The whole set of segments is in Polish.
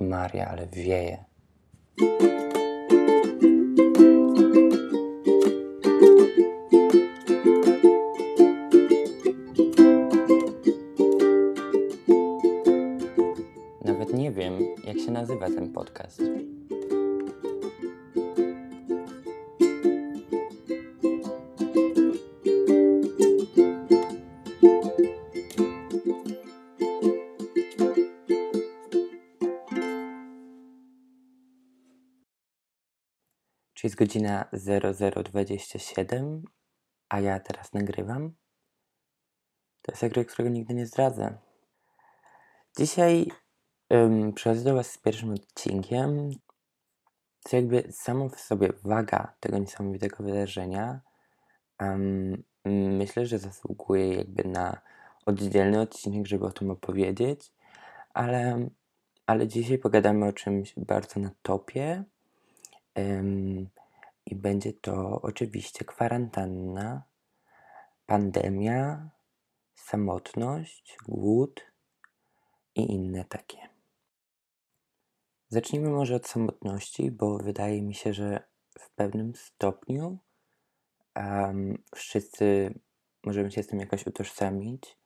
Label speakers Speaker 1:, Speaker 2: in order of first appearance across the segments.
Speaker 1: Maria, ale wieje. Nawet nie wiem, jak się nazywa ten podcast. Jest godzina 0027, a ja teraz nagrywam? To jest sekret, którego nigdy nie zdradzę. Dzisiaj um, przychodzę do Was z pierwszym odcinkiem, co jakby samo w sobie waga tego niesamowitego wydarzenia um, myślę, że zasługuje jakby na oddzielny odcinek, żeby o tym opowiedzieć, ale, ale dzisiaj pogadamy o czymś bardzo na topie i będzie to oczywiście kwarantanna, pandemia, samotność, głód i inne takie. Zacznijmy może od samotności, bo wydaje mi się, że w pewnym stopniu um, wszyscy możemy się z tym jakoś utożsamić.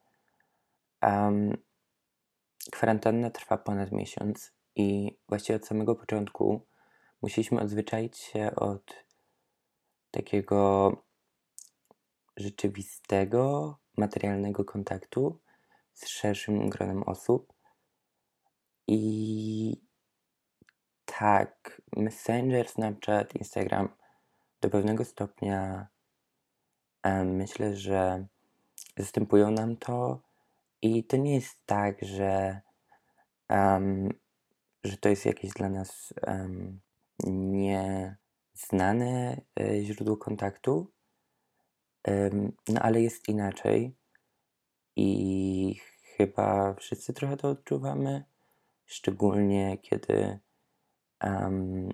Speaker 1: Um, kwarantanna trwa ponad miesiąc i właściwie od samego początku musieliśmy odzwyczaić się od takiego rzeczywistego, materialnego kontaktu z szerszym gronem osób. I tak, Messenger, Snapchat, Instagram do pewnego stopnia myślę, że zastępują nam to. I to nie jest tak, że, um, że to jest jakieś dla nas um, nieznane e, źródło kontaktu. No ale jest inaczej i chyba wszyscy trochę to odczuwamy, szczególnie kiedy, um,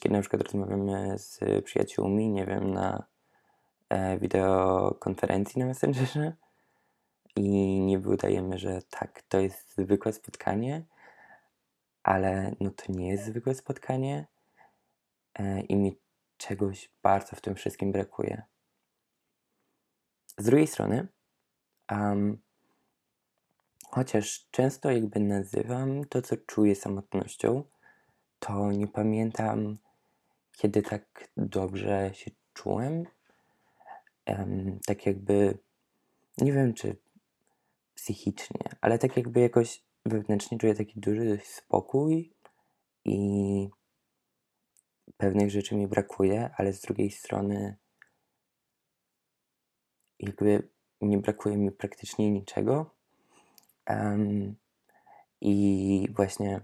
Speaker 1: kiedy na przykład rozmawiamy z przyjaciółmi, nie wiem, na e, wideokonferencji na Messengerze i nie udajemy, że tak, to jest zwykłe spotkanie, ale no to nie jest zwykłe spotkanie i mi czegoś bardzo w tym wszystkim brakuje. Z drugiej strony, um, chociaż często jakby nazywam to, co czuję samotnością, to nie pamiętam, kiedy tak dobrze się czułem. Um, tak jakby, nie wiem czy psychicznie, ale tak jakby jakoś wewnętrznie czuję taki duży spokój i pewnych rzeczy mi brakuje, ale z drugiej strony jakby nie brakuje mi praktycznie niczego. Um, I właśnie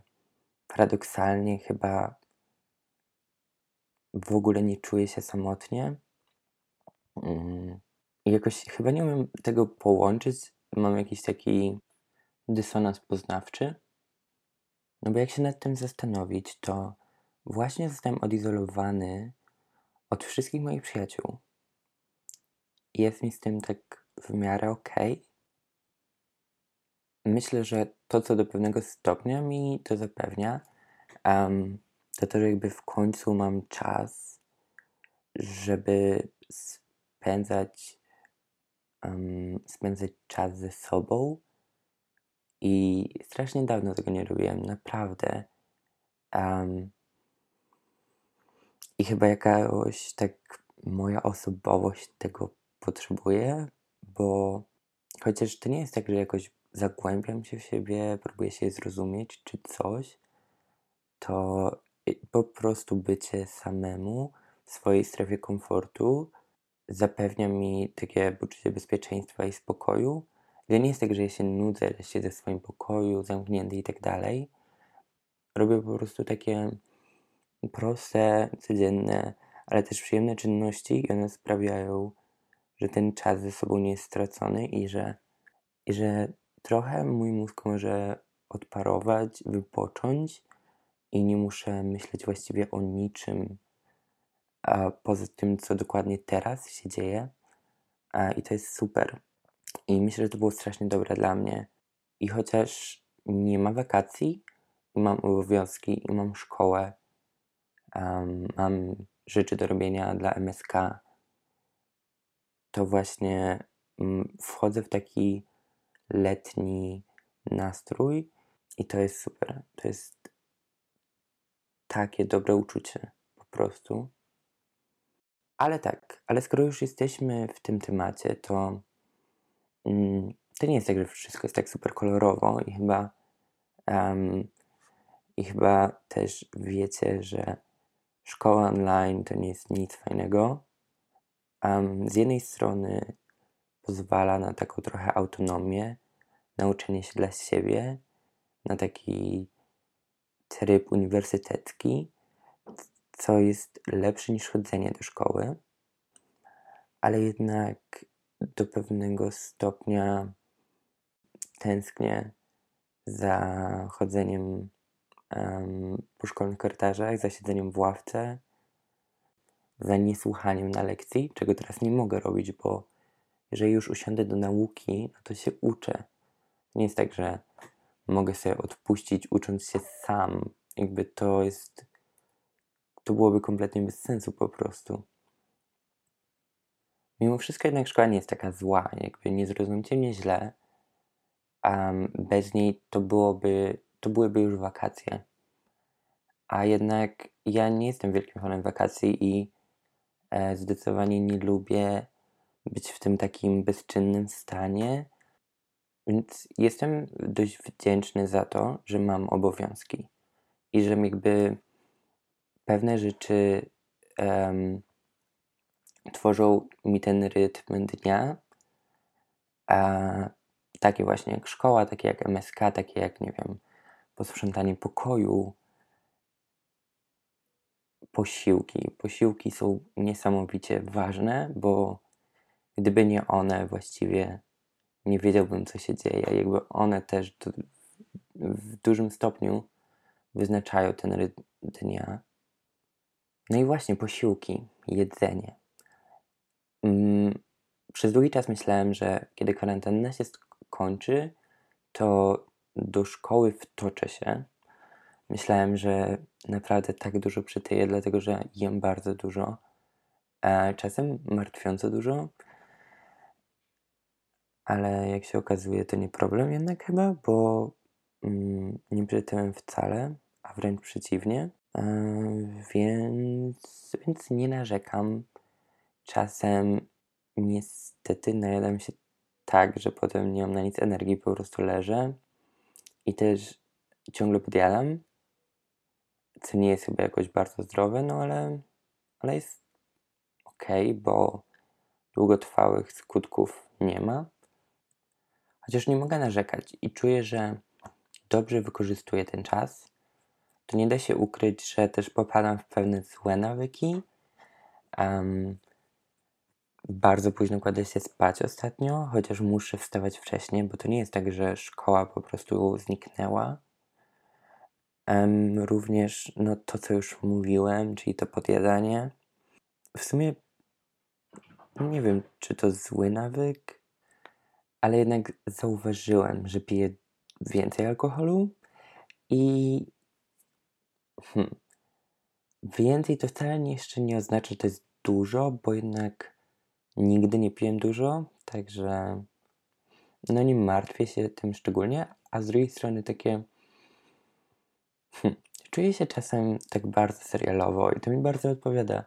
Speaker 1: paradoksalnie chyba w ogóle nie czuję się samotnie. Um, jakoś chyba nie umiem tego połączyć. Mam jakiś taki dysonans poznawczy. No bo jak się nad tym zastanowić, to właśnie zostałem odizolowany od wszystkich moich przyjaciół jest mi z tym tak w miarę okej. Okay. Myślę, że to, co do pewnego stopnia mi to zapewnia, um, to to, że jakby w końcu mam czas, żeby spędzać, um, spędzać czas ze sobą. I strasznie dawno tego nie robiłem, naprawdę. Um, I chyba jakaś tak moja osobowość tego potrzebuję, bo chociaż to nie jest tak, że jakoś zagłębiam się w siebie, próbuję się zrozumieć czy coś, to po prostu bycie samemu w swojej strefie komfortu zapewnia mi takie poczucie bezpieczeństwa i spokoju. Ja nie jest tak, że ja się nudzę, że siedzę w swoim pokoju, zamknięty i tak dalej. Robię po prostu takie proste, codzienne, ale też przyjemne czynności i one sprawiają, że ten czas ze sobą nie jest stracony i że, i że trochę mój mózg może odparować, wypocząć i nie muszę myśleć właściwie o niczym a poza tym, co dokładnie teraz się dzieje. A, I to jest super. I myślę, że to było strasznie dobre dla mnie. I chociaż nie ma wakacji, i mam obowiązki i mam szkołę, mam rzeczy do robienia dla MSK, to właśnie mm, wchodzę w taki letni nastrój i to jest super. To jest takie dobre uczucie po prostu. Ale tak, ale skoro już jesteśmy w tym temacie, to mm, to nie jest tak, że wszystko jest tak super kolorowo i chyba um, i chyba też wiecie, że szkoła online to nie jest nic fajnego. Um, z jednej strony pozwala na taką trochę autonomię, nauczenie się dla siebie, na taki tryb uniwersytecki, co jest lepsze niż chodzenie do szkoły, ale jednak do pewnego stopnia tęsknię za chodzeniem po szkolnych korytarzach, za siedzeniem w ławce, za niesłuchaniem na lekcji, czego teraz nie mogę robić, bo jeżeli już usiądę do nauki, no to się uczę. Nie jest tak, że mogę sobie odpuścić ucząc się sam. Jakby to jest. To byłoby kompletnie bez sensu po prostu. Mimo wszystko jednak szkoła nie jest taka zła. Jakby nie zrozumcie mnie źle. Um, bez niej to byłoby. To byłyby już wakacje. A jednak ja nie jestem wielkim fanem wakacji i e, zdecydowanie nie lubię być w tym takim bezczynnym stanie. Więc jestem dość wdzięczny za to, że mam obowiązki i że jakby pewne rzeczy um, tworzą mi ten rytm dnia. A takie właśnie jak szkoła, takie jak MSK, takie jak, nie wiem, posprzątanie pokoju, posiłki. Posiłki są niesamowicie ważne, bo gdyby nie one, właściwie nie wiedziałbym, co się dzieje. Jakby one też w dużym stopniu wyznaczają ten rytm dnia. No i właśnie posiłki, jedzenie. Mm, przez długi czas myślałem, że kiedy kwarantanna się skończy, to do szkoły wtoczę się. Myślałem, że naprawdę tak dużo przytyję, dlatego że jem bardzo dużo. Czasem martwiąco dużo. Ale jak się okazuje, to nie problem jednak chyba, bo mm, nie przytyłem wcale, a wręcz przeciwnie. E, więc, więc nie narzekam. Czasem niestety najadam się tak, że potem nie mam na nic energii, po prostu leżę i też ciągle podjadam, co nie jest chyba jakoś bardzo zdrowe, no ale, ale jest ok, bo długotrwałych skutków nie ma. Chociaż nie mogę narzekać i czuję, że dobrze wykorzystuję ten czas, to nie da się ukryć, że też popadam w pewne złe nawyki. Um, bardzo późno kładę się spać ostatnio, chociaż muszę wstawać wcześniej, bo to nie jest tak, że szkoła po prostu zniknęła. Um, również no, to, co już mówiłem, czyli to podjadanie. W sumie nie wiem, czy to zły nawyk, ale jednak zauważyłem, że piję więcej alkoholu i hmm, więcej to wcale jeszcze nie oznacza, że to jest dużo, bo jednak nigdy nie piłem dużo, także no nie martwię się tym szczególnie, a z drugiej strony takie hmm, czuję się czasem tak bardzo serialowo i to mi bardzo odpowiada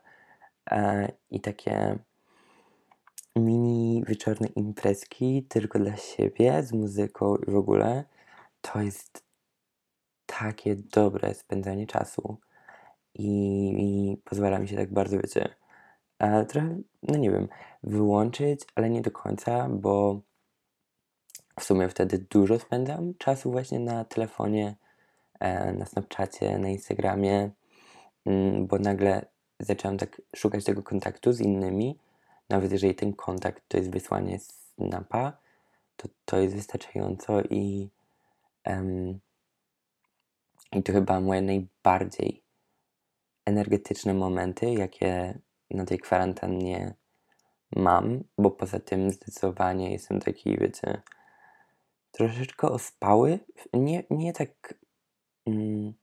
Speaker 1: e, i takie mini wieczorne imprezki tylko dla siebie z muzyką i w ogóle to jest takie dobre spędzanie czasu i, i pozwala mi się tak bardzo, wiecie, trochę, no nie wiem, wyłączyć, ale nie do końca, bo w sumie wtedy dużo spędzam czasu właśnie na telefonie, e, na Snapchacie, na Instagramie, mm, bo nagle zacząłem tak szukać tego kontaktu z innymi. Nawet jeżeli ten kontakt to jest wysłanie snapa, to to jest wystarczająco i, i to chyba moje najbardziej energetyczne momenty, jakie na tej kwarantannie mam, bo poza tym zdecydowanie jestem taki, wiecie, troszeczkę ospały. Nie, nie tak mm,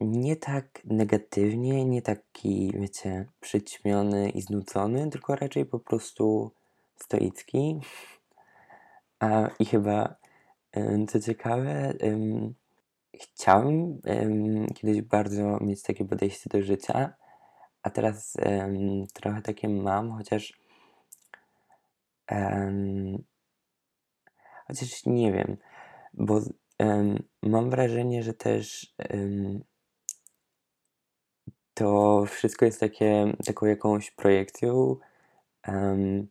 Speaker 1: nie tak negatywnie, nie taki, wiecie, przyćmiony i znudzony, tylko raczej po prostu stoicki. A, I chyba, co ciekawe, chciałem kiedyś bardzo mieć takie podejście do życia, a teraz trochę takie mam, chociaż chociaż nie wiem, bo mam wrażenie, że też to wszystko jest takie, taką jakąś projekcją um,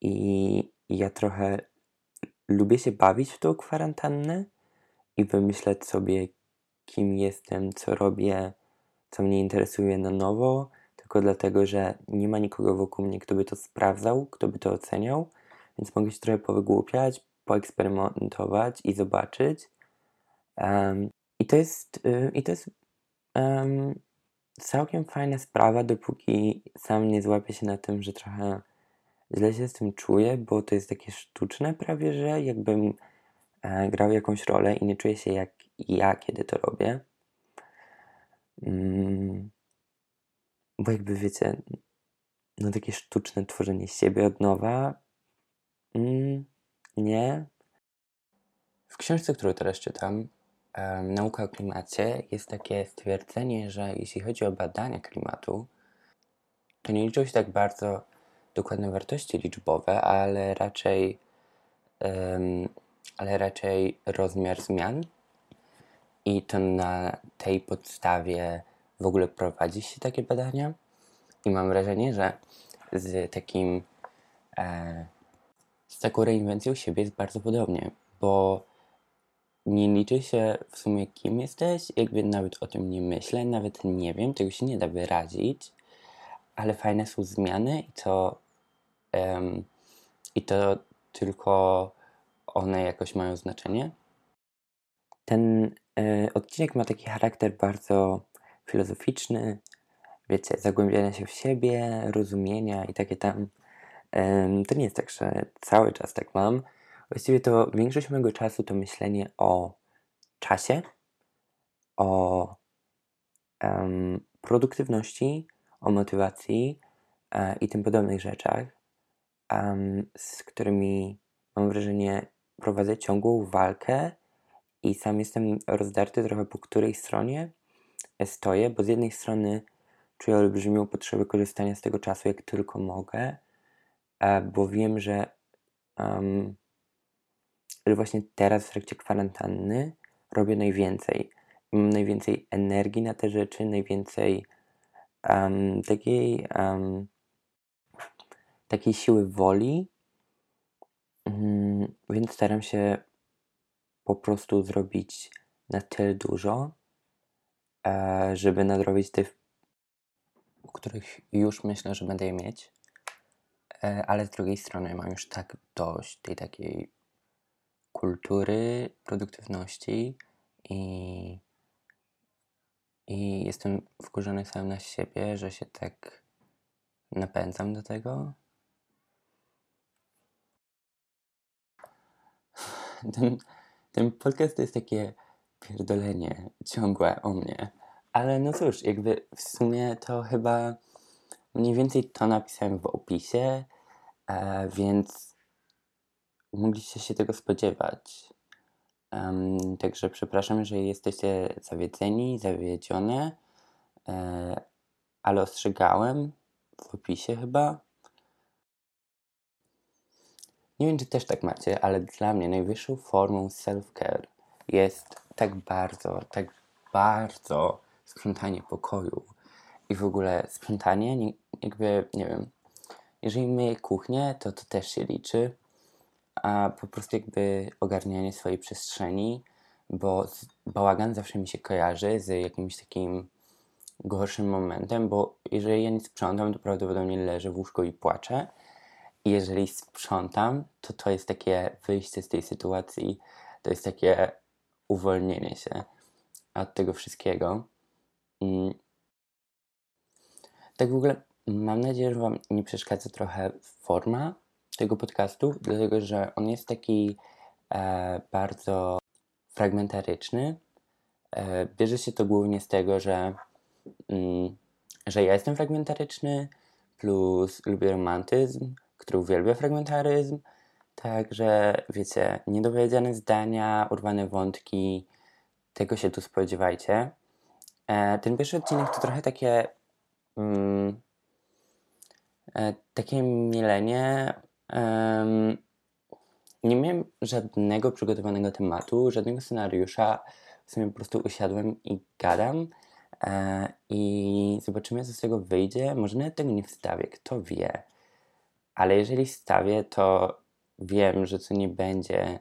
Speaker 1: i ja trochę lubię się bawić w tą kwarantannę i wymyślać sobie, kim jestem, co robię, co mnie interesuje na nowo, tylko dlatego, że nie ma nikogo wokół mnie, kto by to sprawdzał, kto by to oceniał, więc mogę się trochę powygłupiać, poeksperymentować i zobaczyć. Um, I to jest, y, i to jest um, całkiem fajna sprawa, dopóki sam nie złapię się na tym, że trochę źle się z tym czuję, bo to jest takie sztuczne prawie, że jakbym e, grał jakąś rolę i nie czuję się jak ja, kiedy to robię. Mm, bo jakby wiecie, no takie sztuczne tworzenie siebie od nowa. Mm, nie. W książce, którą teraz czytam, Nauka o klimacie jest takie stwierdzenie, że jeśli chodzi o badania klimatu, to nie liczą się tak bardzo dokładne wartości liczbowe, ale raczej, um, ale raczej rozmiar zmian. I to na tej podstawie w ogóle prowadzi się takie badania. I mam wrażenie, że z takim e, z taką reinwencją siebie jest bardzo podobnie, bo nie liczy się w sumie kim jesteś, jakby nawet o tym nie myślę, nawet nie wiem, tego się nie da wyrazić, ale fajne są zmiany i to, um, i to tylko one jakoś mają znaczenie. Ten y, odcinek ma taki charakter bardzo filozoficzny, wiecie, zagłębiania się w siebie, rozumienia i takie tam. To nie jest tak, że cały czas tak mam, Właściwie to większość mojego czasu to myślenie o czasie, o um, produktywności, o motywacji e, i tym podobnych rzeczach, um, z którymi mam wrażenie prowadzę ciągłą walkę i sam jestem rozdarty trochę po której stronie stoję, bo z jednej strony czuję olbrzymią potrzebę korzystania z tego czasu jak tylko mogę, e, bo wiem, że um, że właśnie teraz w trakcie kwarantanny robię najwięcej. Mam najwięcej energii na te rzeczy, najwięcej um, takiej, um, takiej siły woli, um, więc staram się po prostu zrobić na tyle dużo, żeby nadrobić o których już myślę, że będę je mieć. E, ale z drugiej strony mam już tak dość tej takiej kultury, produktywności i, i jestem wkurzony sam na siebie, że się tak napędzam do tego. Ten, ten podcast to jest takie pierdolenie ciągłe o mnie. Ale no cóż, jakby w sumie to chyba mniej więcej to napisałem w opisie, e, więc mogliście się tego spodziewać. Um, także przepraszam, jeżeli jesteście zawiedzeni, zawiedzione, e, ale ostrzegałem w opisie chyba. Nie wiem, czy też tak macie, ale dla mnie najwyższą formą self-care jest tak bardzo, tak bardzo sprzątanie pokoju i w ogóle sprzątanie, jakby, nie wiem, jeżeli myję kuchnię, to to też się liczy a po prostu jakby ogarnianie swojej przestrzeni, bo bałagan zawsze mi się kojarzy z jakimś takim gorszym momentem, bo jeżeli ja nie sprzątam, to prawdopodobnie leżę w łóżku i płaczę. I jeżeli sprzątam, to to jest takie wyjście z tej sytuacji, to jest takie uwolnienie się od tego wszystkiego. Mm. Tak w ogóle mam nadzieję, że Wam nie przeszkadza trochę forma tego podcastu, dlatego że on jest taki e, bardzo fragmentaryczny. E, bierze się to głównie z tego, że, mm, że ja jestem fragmentaryczny, plus lubię romantyzm, który uwielbia fragmentaryzm. Także wiecie, niedopowiedziane zdania, urwane wątki, tego się tu spodziewajcie. E, ten pierwszy odcinek to trochę takie mm, e, takie mielenie. Nie miałem żadnego przygotowanego tematu, żadnego scenariusza. W sumie po prostu usiadłem i gadam. E, I zobaczymy, co z tego wyjdzie. Może nawet tego nie wstawię, kto wie. Ale jeżeli wstawię, to wiem, że to nie będzie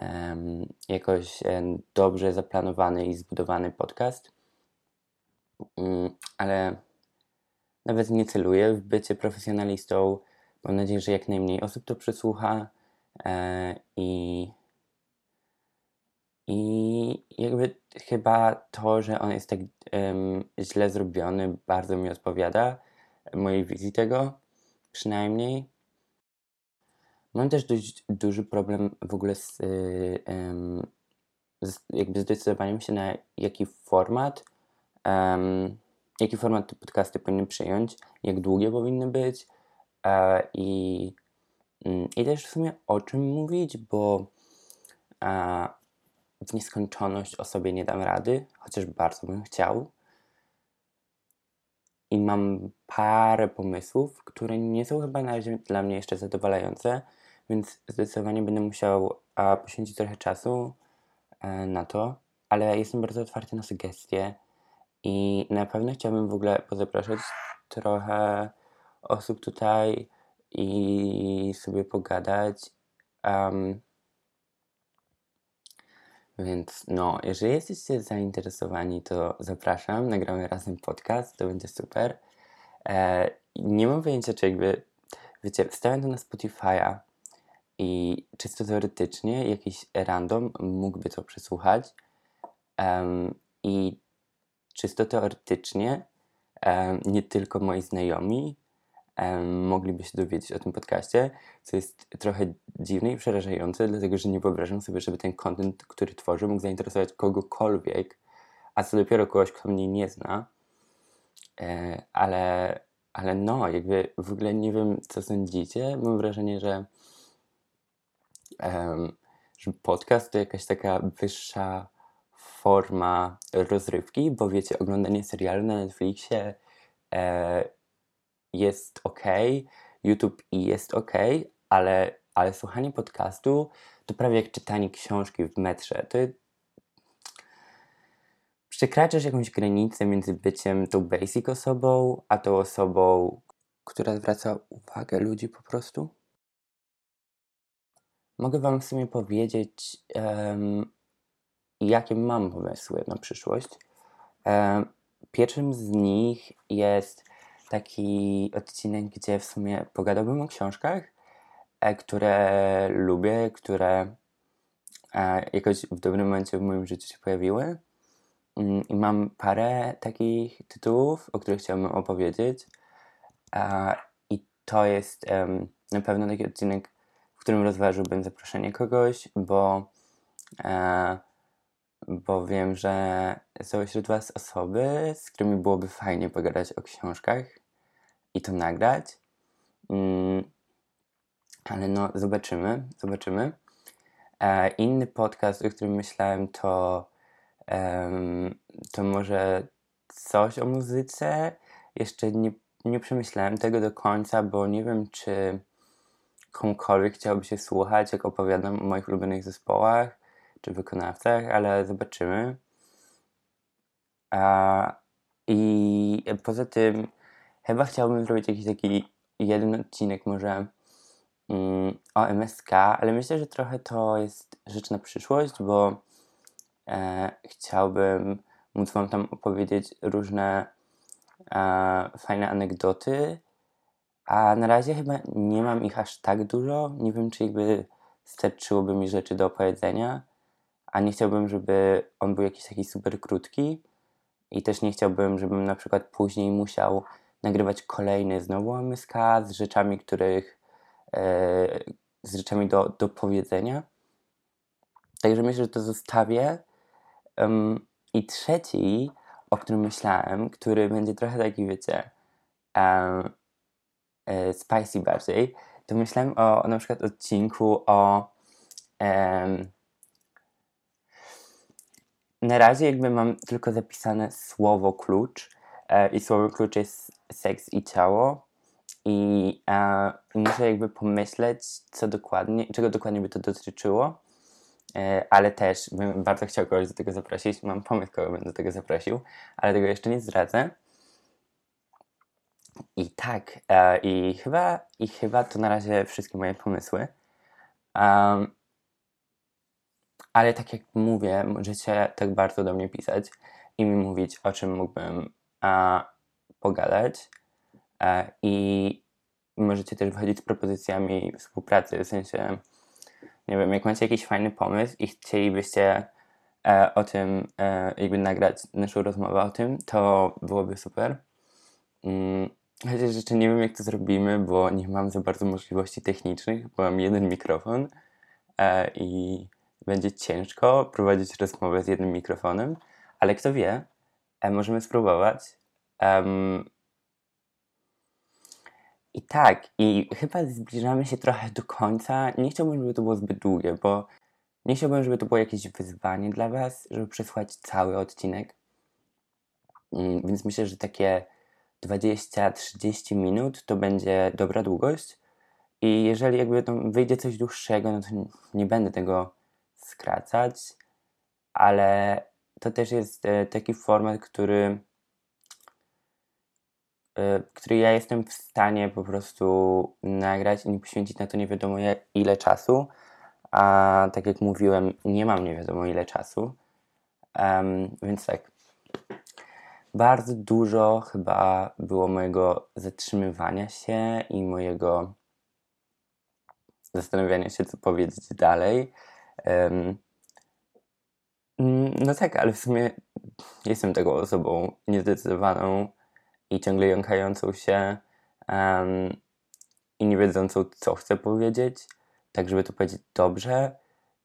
Speaker 1: um, jakoś um, dobrze zaplanowany i zbudowany podcast. Um, ale nawet nie celuję w bycie profesjonalistą. Mam nadzieję, że jak najmniej osób to przesłucha e, i i jakby chyba to, że on jest tak um, źle zrobiony, bardzo mi odpowiada mojej wizji tego, przynajmniej. Mam też dość duży problem w ogóle z, um, z jakby zdecydowaniem się na jaki format um, jaki format te podcasty powinny przyjąć, jak długie powinny być e, i, mm, i też w sumie o czym mówić, bo e, w nieskończoność o sobie nie dam rady, chociaż bardzo bym chciał. I mam parę pomysłów, które nie są chyba na razie dla mnie jeszcze zadowalające, więc zdecydowanie będę musiał a, poświęcić trochę czasu e, na to, ale jestem bardzo otwarty na sugestie i na pewno chciałbym w ogóle pozapraszać trochę osób tutaj i sobie pogadać. Um, więc no, jeżeli jesteście zainteresowani, to zapraszam, nagramy razem podcast, to będzie super. E, nie mam pojęcia, czy jakby, wiecie, wstawiam to na Spotify'a i czysto teoretycznie jakiś random mógłby to przesłuchać um, i czysto teoretycznie um, nie tylko moi znajomi um, mogliby się dowiedzieć o tym podcaście, co jest trochę dziwne i przerażające, dlatego że nie wyobrażam sobie, żeby ten content, który tworzę, mógł zainteresować kogokolwiek, a co dopiero kogoś, kto mnie nie zna. E, ale, ale no, jakby w ogóle nie wiem, co sądzicie. Mam wrażenie, że, że podcast to jakaś taka wyższa forma rozrywki, bo wiecie, oglądanie serialu na Netflixie e, jest ok, YouTube jest ok, ale, ale słuchanie podcastu to prawie jak czytanie książki w metrze. To przekraczasz jakąś granicę między byciem tą basic osobą, a tą osobą, która zwraca uwagę ludzi po prostu. Mogę Wam w sumie powiedzieć, um, jakie mam pomysły na przyszłość. Um, pierwszym z nich jest taki odcinek, gdzie w sumie pogadałbym o książkach, e, które lubię, które e, jakoś w dobrym momencie w moim życiu się pojawiły. Mm, I mam parę takich tytułów, o których chciałbym opowiedzieć. I to jest na pewno taki odcinek, którym rozważyłbym zaproszenie kogoś, bo, e, bo wiem, że są wśród Was osoby, z którymi byłoby fajnie pogadać o książkach i to nagrać. Mm, ale no, zobaczymy, zobaczymy. E, inny podcast, o którym myślałem, to, to może coś o muzyce. Jeszcze nie, nie przemyślałem tego do końca, bo nie wiem, czy komukolwiek chciałby się słuchać, jak opowiadam o moich ulubionych zespołach czy wykonawcach, ale zobaczymy. I poza tym Chyba chciałbym zrobić jakiś taki jeden odcinek może mm, o MSK, ale myślę, że trochę to jest rzecz na przyszłość, bo e, chciałbym móc Wam tam opowiedzieć różne e, fajne anegdoty, a na razie chyba nie mam ich aż tak dużo. Nie wiem, czy jakby starczyłoby mi rzeczy do opowiedzenia, a nie chciałbym, żeby on był jakiś taki super krótki i też nie chciałbym, żebym na przykład później musiał nagrywać kolejny znowu MSK z rzeczami, których e, z rzeczami do, do powiedzenia. Także myślę, że to zostawię. Um, I trzeci, o którym myślałem, który będzie trochę taki, wiecie, spicy bardziej, to myślałem o, na przykład odcinku o na razie jakby mam tylko zapisane słowo klucz e, i słowo klucz jest seks i ciało i e, muszę jakby pomyśleć, co dokładnie, czego dokładnie by to dotyczyło, e, ale też bym bardzo chciał kogoś do tego zaprosić, mam pomysł, kogo bym do tego zaprosił, ale tego jeszcze nie zdradzę. I tak, e, i, chyba, i chyba to na razie wszystkie moje pomysły. Um, ale tak jak mówię, możecie tak bardzo do mnie pisać i mi mówić, o czym mógłbym a, pogadać. E, I możecie też wychodzić z propozycjami współpracy, w sensie, nie wiem, jak macie jakiś fajny pomysł i chcielibyście e, o tym, e, jakby nagrać naszą rozmowę o tym, to byłoby super. Mm, chociaż jeszcze nie wiem, jak to zrobimy, bo nie mam za bardzo możliwości technicznych, bo mam jeden mikrofon e, i będzie ciężko prowadzić rozmowę z jednym mikrofonem, ale kto wie, e, możemy spróbować. Um, I tak, i chyba zbliżamy się trochę do końca. Nie chciałbym, żeby to było zbyt długie, bo nie chciałbym, żeby to było jakieś wyzwanie dla Was, żeby przesłuchać cały odcinek. Um, więc myślę, że takie 20-30 minut to będzie dobra długość. I jeżeli jakby wyjdzie coś dłuższego, no to nie będę tego skracać, ale to też jest e, taki format, który, e, który ja jestem w stanie po prostu nagrać i nie poświęcić na to nie wiadomo ile czasu. A tak jak mówiłem, nie mam nie wiadomo ile czasu. Um, więc tak. Bardzo dużo chyba było mojego zatrzymywania się i mojego zastanawiania się, co powiedzieć dalej. Um, no tak, ale w sumie jestem taką osobą niezdecydowaną i ciągle jąkającą się um, i nie wiedzącą, co chcę powiedzieć, tak żeby to powiedzieć dobrze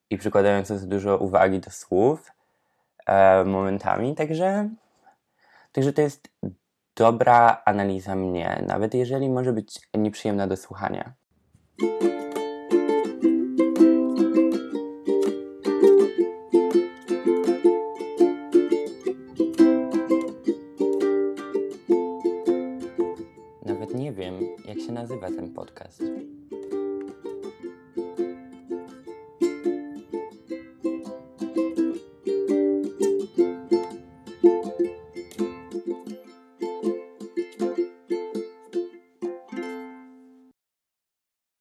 Speaker 1: i przykładającą dużo uwagi do słów momentami, także, także to jest dobra analiza mnie, nawet jeżeli może być nieprzyjemna do słuchania. nazywa ten podcast?